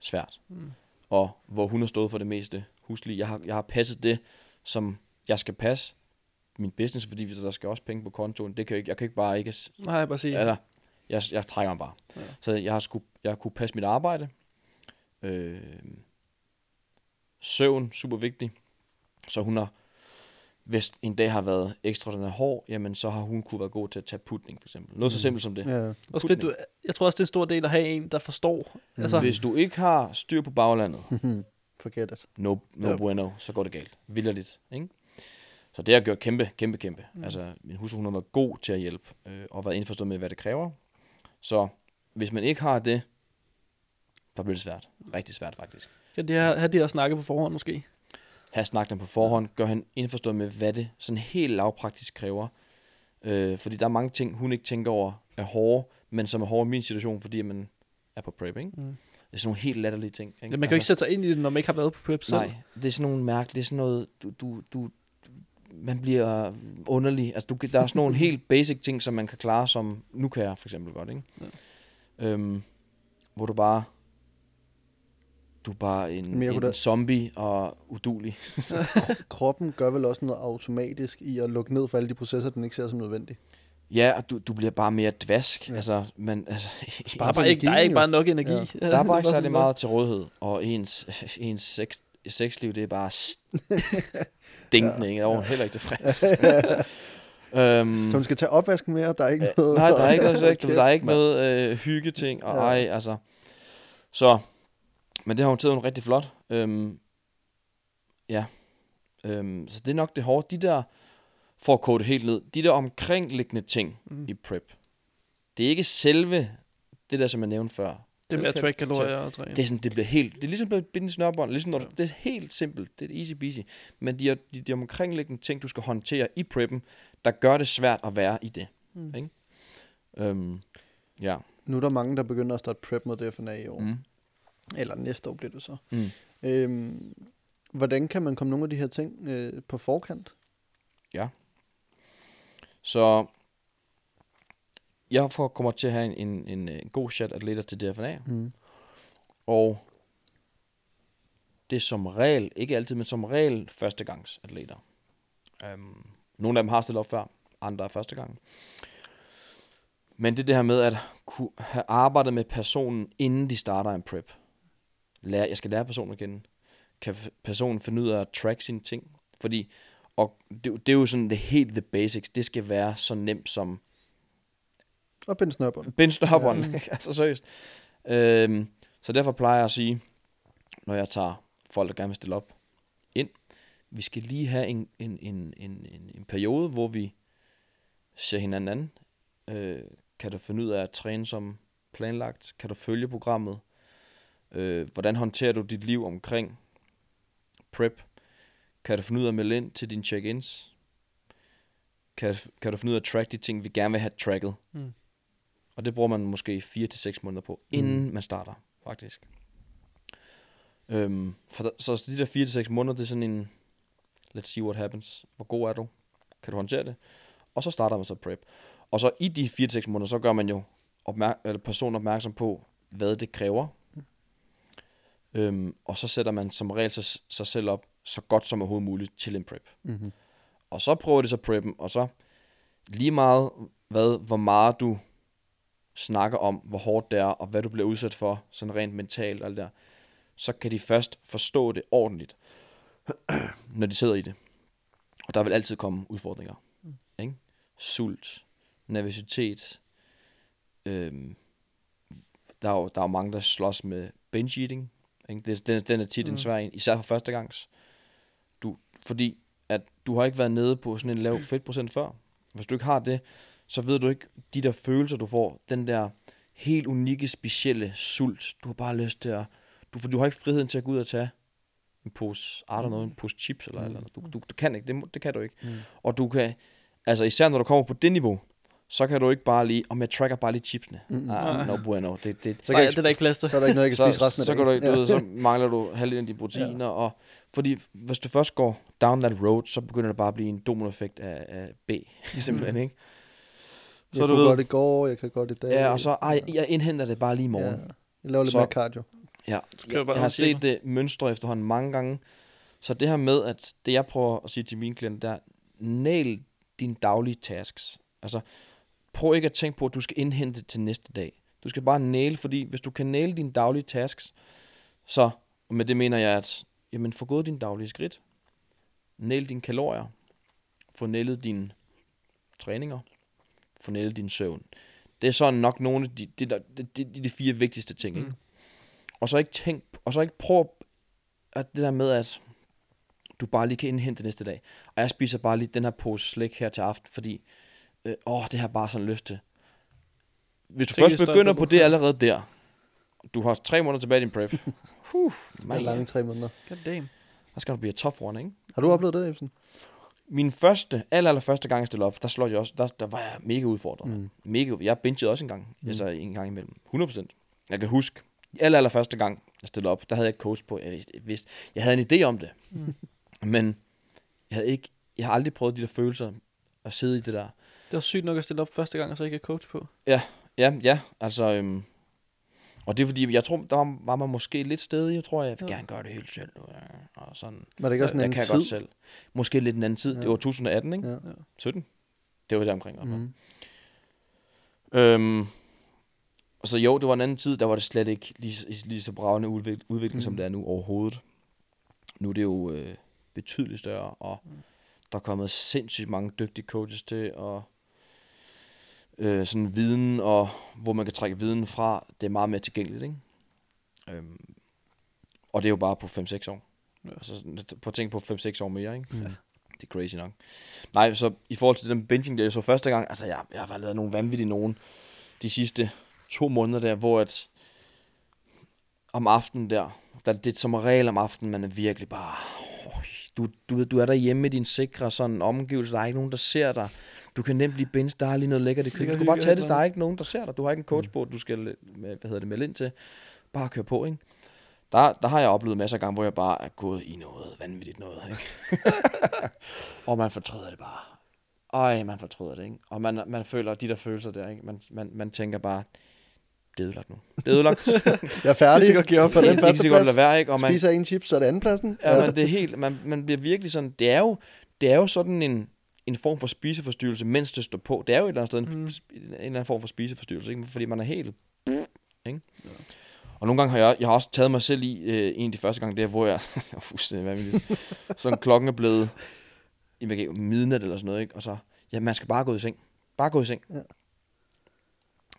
svært. Mm. og hvor hun har stået for det meste huslige. Jeg har, jeg har passet det, som jeg skal passe min business, fordi der skal også penge på kontoen. Det kan jeg, ikke, jeg kan ikke bare ikke... Nej, bare sige. Eller, jeg, jeg trækker mig bare. Ja. Så jeg har, sku, jeg har kunne passe mit arbejde. Øh, søvn, super vigtig. Så hun har, hvis en dag har været ekstraordinært hård, jamen så har hun kunne være god til at tage putning, for eksempel. Noget så Mm. simpelt som det. Ja. Også fedt, du, jeg tror også, det er en stor del at have en, der forstår. Mm. Altså, Hvis du ikke har styr på baglandet, Forget it. no, no ja. bueno, så går det galt. Vildt ikke? Så det har gjort kæmpe, kæmpe, kæmpe. Mm. Mm. Altså, min hustru, hun har været god til at hjælpe, øh, og været indforstået med, hvad det kræver. Så hvis man ikke har det, så bliver det svært. Rigtig svært, faktisk. Kan det her, have de her snakke på forhånd måske? Have snakket dem på forhånd, gør han indforstået med, hvad det sådan helt lavpraktisk kræver. Øh, fordi der er mange ting, hun ikke tænker over, er hårde, men som er hårde i min situation, fordi man er på prep, ikke? Mm. Det er sådan nogle helt latterlige ting. Ikke? Ja, man kan jo ikke sætte sig ind i det, når man ikke har været på prep selv. Nej, det er sådan nogle mærkelige, det er sådan noget, du, du, du, man bliver underlig. Altså, du, der er sådan nogle helt basic ting, som man kan klare, som nu kan jeg for eksempel godt, ikke? Ja. Øhm, hvor du bare, du er bare en, en da- zombie og udulig. Kroppen gør vel også noget automatisk i at lukke ned for alle de processer, den ikke ser som nødvendige. Ja, og du, du bliver bare mere dvask. Ja. Ja. Altså, men, altså, Der er, Bare bare ikke, der er ikke bare nok energi. Ja. der er bare ikke særlig meget til rådighed, og ens, ens sex, sexliv, det er bare stinkende, ikke? Jeg er heller ikke tilfreds. øhm, Så hun skal tage opvasken mere, der er ikke noget... Nej, der er ikke noget, der er ikke noget øh, hyggeting, og Ja. ej, altså. Så, men det har hun taget hun rigtig flot. Øhm, ja. Øhm, så det er nok det hårde. De der, for at kode det helt ned, de der omkringliggende ting Mm. i prep, det er ikke selve det der, som jeg nævnte før. Det med at track kalorier og træne. Det er, sådan, det bliver helt, det er ligesom at binde snørbånd, ligesom når du, det er helt simpelt, det er easy peasy, men de, er, de, de omkringliggende ting, du skal håndtere i preppen, der gør det svært at være i det. Mm. Ikke? Øhm, ja. Nu er der mange, der begynder at starte prep mod DFNA i år. Mm. Eller næste år bliver det så. Mm. Øhm, hvordan kan man komme nogle af de her ting øh, på forkant? Så jeg får, kommer til at have en, en, en, en god chat atleter til DFNA, Mm. og det er som regel, ikke altid, men som regel førstegangs atleter. Um, nogle af dem har stillet op før, andre er første gang. Men det er det her med at kunne have arbejdet med personen, inden de starter en prep. Lære, jeg skal lære personen at kende. Kan personen finde ud af at track sine ting? Fordi, og det, det er jo sådan det helt the basics. Det skal være så nemt som Og binde snørbånd. Bind. Ja. Ja. altså seriøst. Øhm, så derfor plejer jeg at sige, når jeg tager folk, der gerne vil stille op, ind, vi skal lige have en, en, en, en, en, en periode, hvor vi ser hinanden an. Øh, kan du finde ud af at træne som planlagt? Kan du følge programmet? Øh, hvordan håndterer du dit liv omkring prep? Kan du finde ud af at melde ind til dine check-ins? Kan, kan du finde ud af at track de ting, vi gerne vil have tracket? Mm. Og det bruger man måske 4 til seks måneder på, inden man starter, faktisk. Øhm, for der, så de der 4 til seks måneder, det er sådan en, let's see what happens. Hvor god er du? Kan du håndtere det? Og så starter man så prep. Og så i de 4 til seks måneder, så gør man jo opmærk- eller personen opmærksom på, hvad det kræver. Øhm, og så sætter man som regel sig, sig selv op så godt som overhovedet muligt til en prep. Mm-hmm. Og så prøver de så preppen, og så lige meget, hvad, hvor meget du snakker om, hvor hårdt det er, og hvad du bliver udsat for, sådan rent mentalt og alt der, så kan de først forstå det ordentligt, når de sidder i det. Og der vil altid komme udfordringer. Mm. Ikke? Sult, nervøsitet. Øhm, der, er jo, der er jo mange, der slås med binge eating. Ikke? Det, den, den er tit mm. Mm. en svær en, især for førstegangs. Du, fordi at du har ikke været nede på sådan en lav fedtprocent før. Hvis du ikke har det, så ved du ikke de der følelser, du får. Den der helt unikke, specielle sult. Du har bare lyst til at... Du, for du har ikke friheden til at gå ud og tage en pose, I don't know, en pose chips eller, Mm. eller du, du, du kan ikke, det, det kan du ikke. Mm. Og du kan, altså især når du kommer på det niveau, så kan du ikke bare lige, om jeg tracker bare lige chipsene. Mm-mm. Ah, no bueno. Det, det, Så Nej, kan det er der ikke plads til. Så er der ikke noget, jeg kan spise resten af så, så, dagen. kan du, ikke, du ved, så mangler du halvdelen af dine proteiner. Ja. Og, fordi hvis du først går down that road, så begynder det bare at blive en dominoeffekt af, af B, simpelthen, ikke? Jeg Så kunne du ved, godt i går, jeg kan godt i dag. ja, og så, ej, jeg indhenter det bare lige i morgen. Ja. Jeg laver lidt Så- mere cardio. Ja, jeg, bare jeg har set det mønstre efterhånden mange gange. Så det her med, at det jeg prøver at sige til mine klienter, der nail dine daglige tasks. Altså, prøv ikke at tænke på, at du skal indhente det til næste dag. Du skal bare nail, fordi hvis du kan nail dine daglige tasks, så, og med det mener jeg, at jamen, få gået dine daglige skridt. Nail dine kalorier. Få nailet dine træninger. Få nailet din søvn. Det er sådan nok nogle af de, de, de, de, de, de fire vigtigste ting. Ikke? Mm. Og så ikke tænk, og så ikke prøv at det der med, at du bare lige kan indhente det næste dag. Og jeg spiser bare lige den her pose slik her til aften, fordi, øh, åh, det har bare sådan lyst til. Hvis du Tænk først begynder på det. allerede der, du har tre måneder tilbage i din prep, huh, Det er man, lange tre måneder. God damn. der skal du blive tough one, ikke? Har du oplevet det, Ebsen? Min første, aller, aller første gang, jeg stillede op, der slog jeg også, der, der var jeg mega udfordret. Mm. Mega, jeg bingede også en gang, mm. altså en gang imellem. 100%. Jeg kan huske, aller, aller første gang, jeg stillede op, der havde jeg ikke coach på. Jeg vidste, jeg, vidste, jeg havde en idé om det. Mm. Men jeg havde ikke, jeg har aldrig prøvet de der følelser at sidde i det der. Det var sygt nok at stille op første gang, og så ikke have coach på. Ja, ja, altså, øhm, og det er fordi, jeg tror, der var, var man måske lidt stedig, jeg tror, jeg vil Ja. gerne gøre det helt selv. Og sådan. Var det ikke også en jeg anden kan tid? godt selv. Måske lidt en anden tid. Ja. Det var 2018, ikke? Ja. 17. Det var der omkring. Mm. Mm. Øhm, og så jo, det var en anden tid, der var det slet ikke lige, lige så bravende udvikling, udvikling mm. som Mm. det er nu overhovedet. Nu er det jo øh, betydeligt større, og mm. der er kommet sindssygt mange dygtige coaches til, og øh, sådan viden, og hvor man kan trække viden fra, det er meget mere tilgængeligt, ikke? Øhm, og det er jo bare på 5-6 år. Ja. Ja. Altså, på at tænke på 5-6 år mere, ikke? Mm. Det er crazy nok. Nej, så i forhold til den binging, der jeg så første gang, altså jeg, jeg har lavet nogle vanvittige nogen de sidste to måneder der, hvor at om aftenen der, der det er som regel om aftenen, man er virkelig bare, du, du, du er derhjemme i din sikre sådan omgivelse, der er ikke nogen, der ser dig. Du kan nemt blive binge, der er lige noget lækkert i køkkenet. Du kan bare tage et det, der er ikke nogen, der ser dig. Du har ikke en coach på, du skal med, hvad hedder det, melde ind til. Bare køre på, ikke? Der, der har jeg oplevet masser af gange, hvor jeg bare er gået i noget vanvittigt noget, ikke? og man fortryder det bare. Ej, man fortryder det, ikke? Og man, man føler de der følelser der, ikke? Man, man, man tænker bare, det er ødelagt nu. Det er ødelagt. Jeg er færdig godt give op på den første plads. lade være, ikke? Og man, Spiser en chips, så er det anden pladsen. ja, men det er helt, man, man bliver virkelig sådan, det er jo, det er jo sådan en, en form for spiseforstyrrelse, mens det står på. Det er jo et eller andet sted en, Mm. en eller anden form for spiseforstyrrelse, ikke? fordi man er helt... Ikke? Og nogle gange har jeg, jeg har også taget mig selv i øh, en af de første gange der, hvor jeg... jeg fuldstændig vanvittigt. Sådan klokken er blevet i midnat eller sådan noget, ikke? Og så, ja, man skal bare gå i seng. Bare gå i seng. Ja.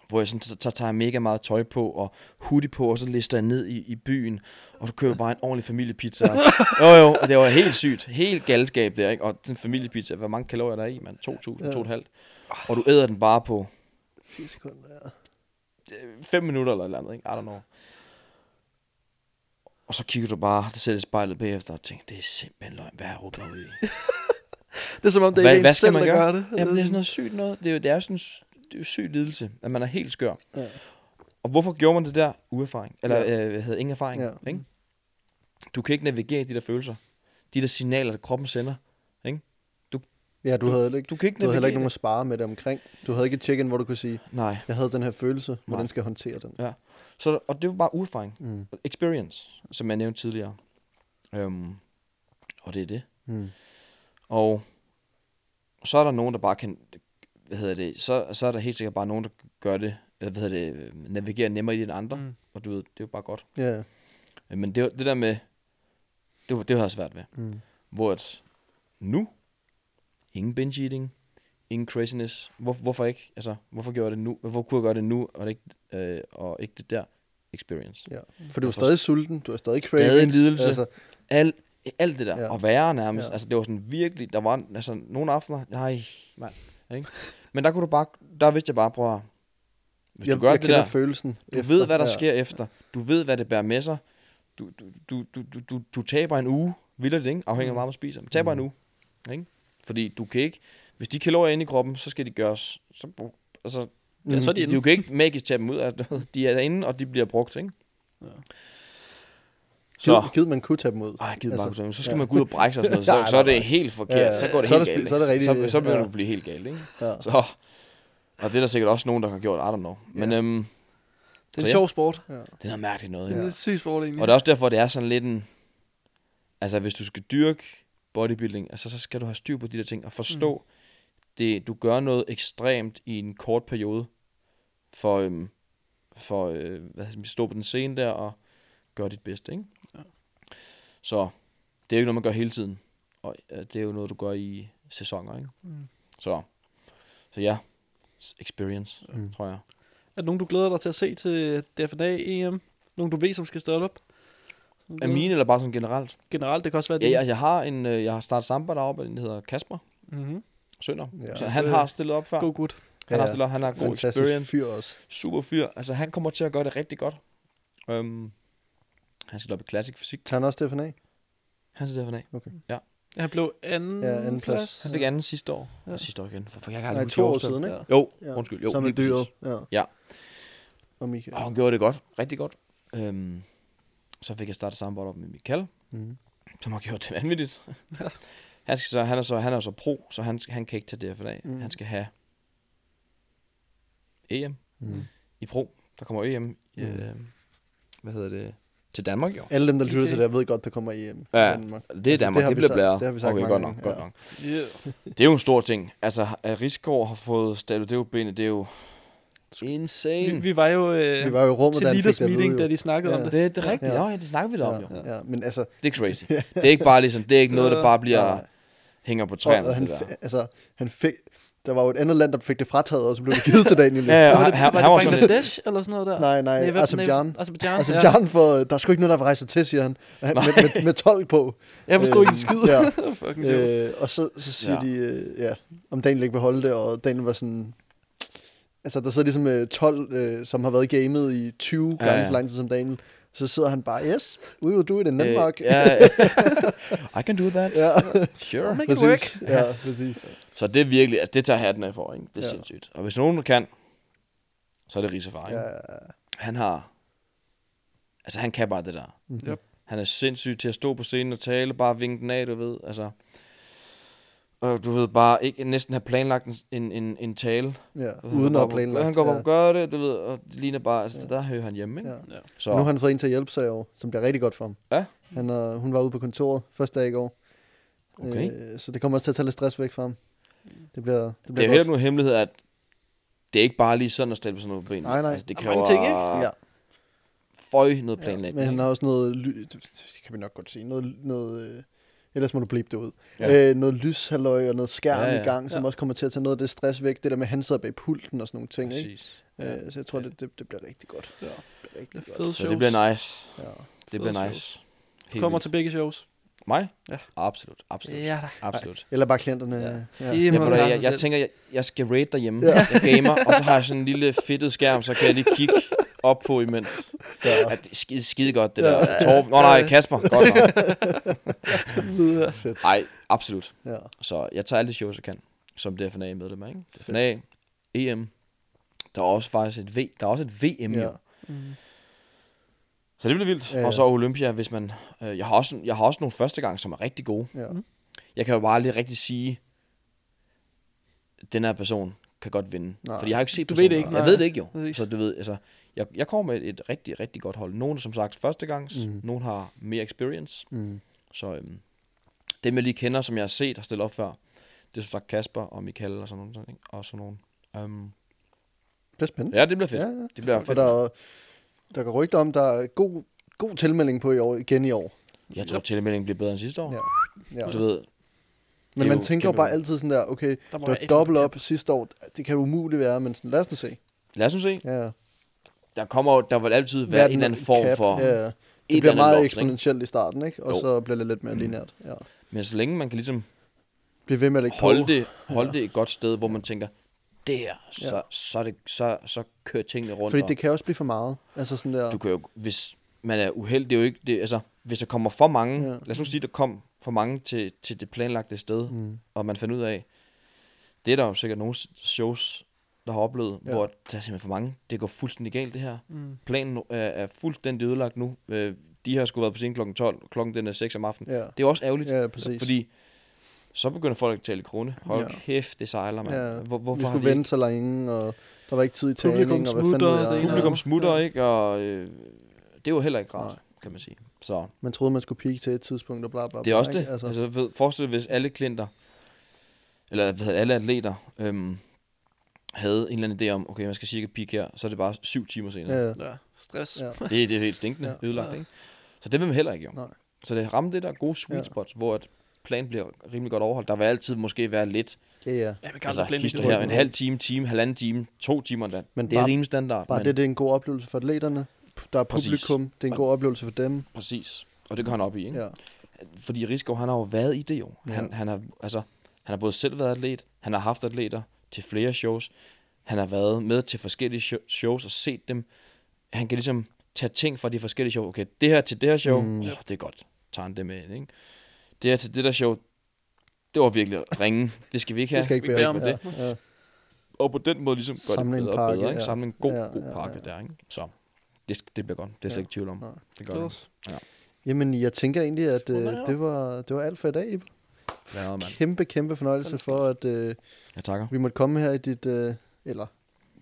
Hvor jeg sådan, så, så tager jeg mega meget tøj på, og hoodie på, og så lister jeg ned i, i byen, og du køber bare en ordentlig familiepizza. jo, jo, og det var helt sygt. Helt galskab der, ikke? Og den familiepizza, hvor mange kalorier der er i, man? 2.000, Ja. 2.500. Og du æder den bare på 10 sekunder, ja. 5 minutter eller eller andet, ikke? I don't know. Og så kigger du bare, der sætter spejlet bagefter og tænker, det er simpelthen løgn, hvad jeg mig ud i? Det er som om, det Hvad- ikke er hvad skal selv, man gøre? gør det. Jamen, det er sådan noget sygt noget. Det er jo, det er sådan det er syg lidelse, at man er helt skør. Ja. Og hvorfor gjorde man det der? Uerfaring. Eller, Ja. ja. øh, hvad hedder ingen erfaring. Ja. Ikke? Du kan ikke navigere i de der følelser. De der signaler, der kroppen sender. Ja, du, Du- havde ikke, Du kan ikke du havde heller ikke nogen at spare med det omkring. Du havde ikke et check-in, hvor du kunne sige, Nej. jeg havde den her følelse, hvordan Nej. skal jeg håndtere den? Så, og det var bare uerfaring. Mm. Experience, som jeg nævnte tidligere. Øhm, og det er det. Mm. Og så er der nogen, der bare kan, hvad hedder det, så, så er der helt sikkert bare nogen, der gør det, eller hvad hedder det, øh, navigerer nemmere i det end andre. Mm. Og du ved, det er jo bare godt. Ja, Øh, Men det, det der med, det, var, det har jeg svært ved. mm. Hvor at nu, ingen binge eating, ingen craziness. Hvor, hvorfor ikke? Altså, hvorfor gjorde jeg det nu? Hvorfor kunne jeg gøre det nu, og, det ikke, øh, og ikke det der experience? ja. For du er stadig sulten, du er stadig cravings. Stadig en lidelse. Altså, Alt, alt det der, Ja. og værre nærmest. Ja. Altså, det var sådan virkelig, der var altså, nogle aftener, nej, mand, ikke? Men der kunne du bare, der vidste jeg bare, prøv at, hvis jeg, du gør jeg det der, følelsen. du ved, hvad der ja. sker efter. Du ved, hvad det bærer med sig. Du, du, du, du, du, du, du taber en uge, vildt det, ikke? Afhængig af, hvor meget man spiser. Men taber Mm. en uge, ikke? Fordi du kan ikke, hvis de kalorier er inde i kroppen, så skal de gøres, så, altså, Ja, så er de du inde. kan ikke magisk tage dem ud af, de er derinde, og de bliver brugt, ikke? Ja. Så, Givet, givet, man kunne tage dem ud. ej, gider Altså, altså, bare, så skal ja. ja. man gå ud og brække sig og sådan noget, så, Nej, så er det helt forkert, Ja, ja. så går det Så helt det- galt. så er det rigtig- så, så begynder ja. du at blive helt galt, ikke? Ja. Så, og det er der sikkert også nogen, der har gjort, I don't know. Men Ja. øhm, Det er en ja. sjov sport. Ja. Det er noget mærkeligt noget. Det Ja. er en syg sport, egentlig. Og det er også derfor, det er sådan lidt en... Altså, hvis du skal dyrke bodybuilding, altså, så skal du have styr på de der ting og forstå, mm. det, du gør noget ekstremt i en kort periode for, øhm, for øh, hvad man stå på den scene der og gøre dit bedste, ikke? Ja. Så det er jo ikke noget, man gør hele tiden. Og øh, det er jo noget, du gør i sæsoner, ikke? Mm. Så, så ja, experience, Mm. tror jeg. Er der nogen, du glæder dig til at se til DFNA EM? Nogen, du ved, som skal stille op? Er mine eller bare sådan generelt? Generelt, det kan også være Ja, det. jeg, jeg har en, øh, jeg har startet samba deroppe, den hedder Kasper Mm-hmm. Sønder. Ja. Ja, så han har stillet op før. God gut. Han Ja, har stillet op, han har god Fantastisk experience. fyr også. Super fyr. Altså, han kommer til at gøre det rigtig godt. Um, han skal op i Classic Fysik. Tager han også DFNA? Han skal derfor af. Han blev anden, Ja, anden plads. Han fik anden sidste år. Ja. Ja. Sidste år igen. For, for jeg kan Nej, to år siden, ikke? Ja. Jo, Ja. undskyld. Jo, lige dyret. Ja. Ja. Og Michael. Og han gjorde det godt. Rigtig godt. Um, så fik jeg startet samarbejde op med Michael, Mm. som har gjort det vanvittigt. han, skal så, han, er så, han er så pro, så han, han kan ikke tage DFNA. Mm. Mm. Han skal have EM Mm. i pro. Der kommer EM, Mm. øh, hvad hedder det, til Danmark jo. Alle dem, der lytter Okay. til det, her, ved godt, der kommer EM. Ja, i Danmark. Det er Danmark, har det, vi bliver blæret. det har vi sagt okay, mange godt nok, godt ja. nok. Yeah. Det er jo en stor ting. Altså, at Rigsgaard har fået stablet det jo benet, det er jo insane. Vi, vi var jo øh, Vi var jo i rummet, til det vide, meeting, da de snakkede Ja. om det. det, det er rigtigt. Ja. Ja, ja det snakker vi da om, jo. Ja, ja, men altså... Det er crazy. Det er ikke bare ligesom, det er ikke noget, der bare bliver nej. hænger på Og, træerne. og han, det der. altså, han fik... Der var jo et andet land, der fik det frataget, og så blev det givet til Daniel. Ja, ja, Var han, det, han, var det Bangladesh eller sådan noget der? Nej, nej, hvad- Azerbaijan. Azerbaijan, Altså, ja. For, der er sgu ikke nogen, der rejse til, siger han. med, med, med, tolk på. Jeg forstod ikke en skid. Ja. Fucking. Øh, og så, så siger Ja. ja. de, øh, ja, om Daniel ikke vil holde det, og Daniel var sådan... Altså, der sidder ligesom øh, 12, øh, som har været i gamet i 20 gange Ja, ja. så lang tid som Daniel. Så sidder han bare, yes, we will do it in Denmark. øh, ja, I can do that. ja. Sure. Make it work. Ja, præcis. Så det er virkelig, altså det tager hatten af for, ikke? Det er Ja. sindssygt. Og hvis nogen kan, så er det ikke? Ja, Han har, altså han kan bare det der. Mhm. Yep. Han er sindssyg til at stå på scenen og tale, bare vinke den af, du ved, altså. Og du ved, bare ikke næsten have planlagt en, en, en, tale. ja. Og uden at op- planlægge. Han går op ja. og gør det, du ved, og det ligner bare, altså det der hører han hjemme, ikke? Ja. Ja. Så, Nu har han fået en til at hjælpe sig i år, som bliver rigtig godt for ham. Ja. Han, øh, hun var ude på kontoret første dag i går. Okay. Øh, så det kommer også til at tage lidt stress væk fra ham. Det bliver, det det er bliver jo heller nogen hemmelighed, at det er ikke bare lige sådan at stille på sådan noget på benene. Nej, nej. Altså, det er kræver mange ting, ikke? Ja. føj noget Ja, planlægning. men han har også noget, ly- det kan vi nok godt sige, noget, noget øh, ellers må du blippe det ud. Ja. Ja. Øh, noget lyshalløj og noget skærm Ja, ja, ja. ja. i gang, som Ja. også kommer til at tage noget af det stress væk. Det der med, at han sidder bag pulten og sådan nogle ting. Ikke? Præcis. Øh, så jeg tror, det, det, det bliver rigtig godt. Ja. Det bliver rigtig Det godt. Så det bliver nice. Ja. Det Fede bliver nice. Du kommer vildt. til begge shows. Mig? Ja. Absolut, absolut. Ja da. Absolut. Eller bare klienterne. Ja. Ja. Ja. Ja, jeg, jeg selv. tænker, jeg, jeg skal raid derhjemme. Ja. Jeg gamer, og så har jeg sådan en lille fedtet skærm, så kan jeg lige kigge op på imens. Ja. Ja, det er skide, skide godt, det Ja. der. Torben. Nå nej, Kasper. Godt nok. Videre. Fedt. Ej, absolut. Ja. Så jeg tager alle de shows, jeg kan, som DFNA medlem af. Ikke? DFNA, EM. Der er også faktisk et V. Der er også et VM Ja. jo. Mm. Så det bliver vildt. Ja, ja. Og så Olympia, hvis man... Øh, jeg, har også, jeg har også nogle første gang, som er rigtig gode. Ja. Jeg kan jo bare aldrig rigtig sige, den her person kan godt vinde. Nej. Fordi jeg har ikke set Du personen. ved det ikke, Jeg nej. ved det ikke jo. Så du ved, altså, jeg, jeg kommer med et rigtig, rigtig godt hold. Nogle er som sagt førstegangs, Mhm. mm. nogle har mere experience. Mm. Så øhm, dem jeg lige kender, som jeg har set har stillet op før, det er som sagt Kasper og Michael og sådan nogle ting. Og sådan nogle. Um, Det bliver spændende. ja, det bliver fedt. Ja, Ja, ja. Det bliver For fedt. der, er- der går rygter om, der er god, god tilmelding på i år, igen i år. Jeg tror, tilmeldingen bliver bedre end sidste år. Ja. Ja. Du ved, Men man jo tænker jo bare altid sådan der, okay, Der du har dobbelt op sidste år. Det kan umuligt være, men sådan, lad os nu se. lad os nu se. Ja. Der kommer der vil altid være en eller anden form cap. for... Ja, ja. et Det bliver meget ikke? eksponentielt i starten, ikke? Og Jo. så bliver det lidt mere lineært. Ja. Men så længe man kan ligesom Bliv ved med at lægge holde på. det, holde det et godt sted, hvor man tænker, det her, så, Ja. så, det, så, så kører tingene rundt. Fordi det kan også blive for meget. Altså sådan der... Du kan jo, hvis man er uheldig, det er jo ikke, det, altså, hvis der kommer for mange, Ja. ja. lad os nu sige, der kom for mange til, til det planlagte sted. Mm. og man fandt ud af, det er der jo sikkert nogle shows, der har oplevet, Ja. ja. hvor der er simpelthen for mange, det går fuldstændig galt det her. Mm. Planen er, er fuldstændig ødelagt nu. Øh, De har skulle været på scenen klokken 12, klokken den er 6 om aftenen. Ja, Det er også ærgerligt, ja præcis. fordi Så begynder folk at tale i krone. Hold Ja. ja. kæft, det sejler, mand. Ja, Hvor, Vi hvorfor har skulle de vente så længe, og der var ikke tid i Publikum træning, og hvad smutter, fanden det jeg. ene Publikum Ja. smutter, ikke? Og øh, det var heller ikke rart, Nej. kan man sige. Så Man troede, man skulle peak til et tidspunkt, og bla bla det er bla, også det. ikke? Altså, altså ved, forestil dig, hvis alle klienter, eller hvad det, alle atleter, øhm, havde en eller anden idé om, okay, man skal cirka peak her, så er det bare syv timer senere. Ja, Ja, stress. ja. Det, det er helt stinkende Ja. ja. ødelagt, Ja. ikke? Så det vil man heller ikke, jo. Nej. Så det ramte det der gode sweet Ja. spot, hvor et plan bliver rimelig godt overholdt. Der vil altid måske være lidt, ja, ja. Ja, man kan altså hister her, en halv time, time, halvanden time, to timer, da. Men det er bare- rimelig standard. Bare men det, det er en god oplevelse for atleterne. Der er Præcis. publikum. Det er en god oplevelse for dem. Præcis. Og det går han op i, ikke? Ja. Fordi Rigsgaard, han har jo været i det jo. Ja. Han, han, har, altså, han har både selv været atlet, han har haft atleter til flere shows, han har været med til forskellige sho- shows og set dem. Han kan ligesom tage ting fra de forskellige shows. Okay, det her til det her show, Mm. oh, det er godt. Tager han det med, ikke? Det her til det der show, det var virkelig ringe. Det skal vi ikke have. Det skal ikke Vi være beder om det. det. Ja. Og på den måde ligesom gør Samle det en bedre pakke, og bedre. Ikke? ja. Samle en god, Ja, god ja, pakke ja. der, ikke? Så det, det bliver godt. Det er slet Ja. ikke tvivl om. Nej. Det gør Det er også- Jamen, jeg tænker egentlig, at øh, det. var, det var alt for i dag. Iben. Ja, mand. Kæmpe, kæmpe fornøjelse for, at øh, Jeg takker. vi måtte komme her i dit... Øh, eller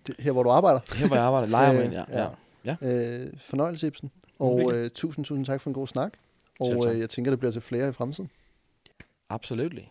det, her, hvor du arbejder. Her hvor jeg arbejder, leger Øh, med ja. ja. Øh, fornøjelse, Ibsen. Og øh, tusind, tusind tak for en god snak. Og øh, jeg tænker, det bliver til flere i fremtiden. Absolutely.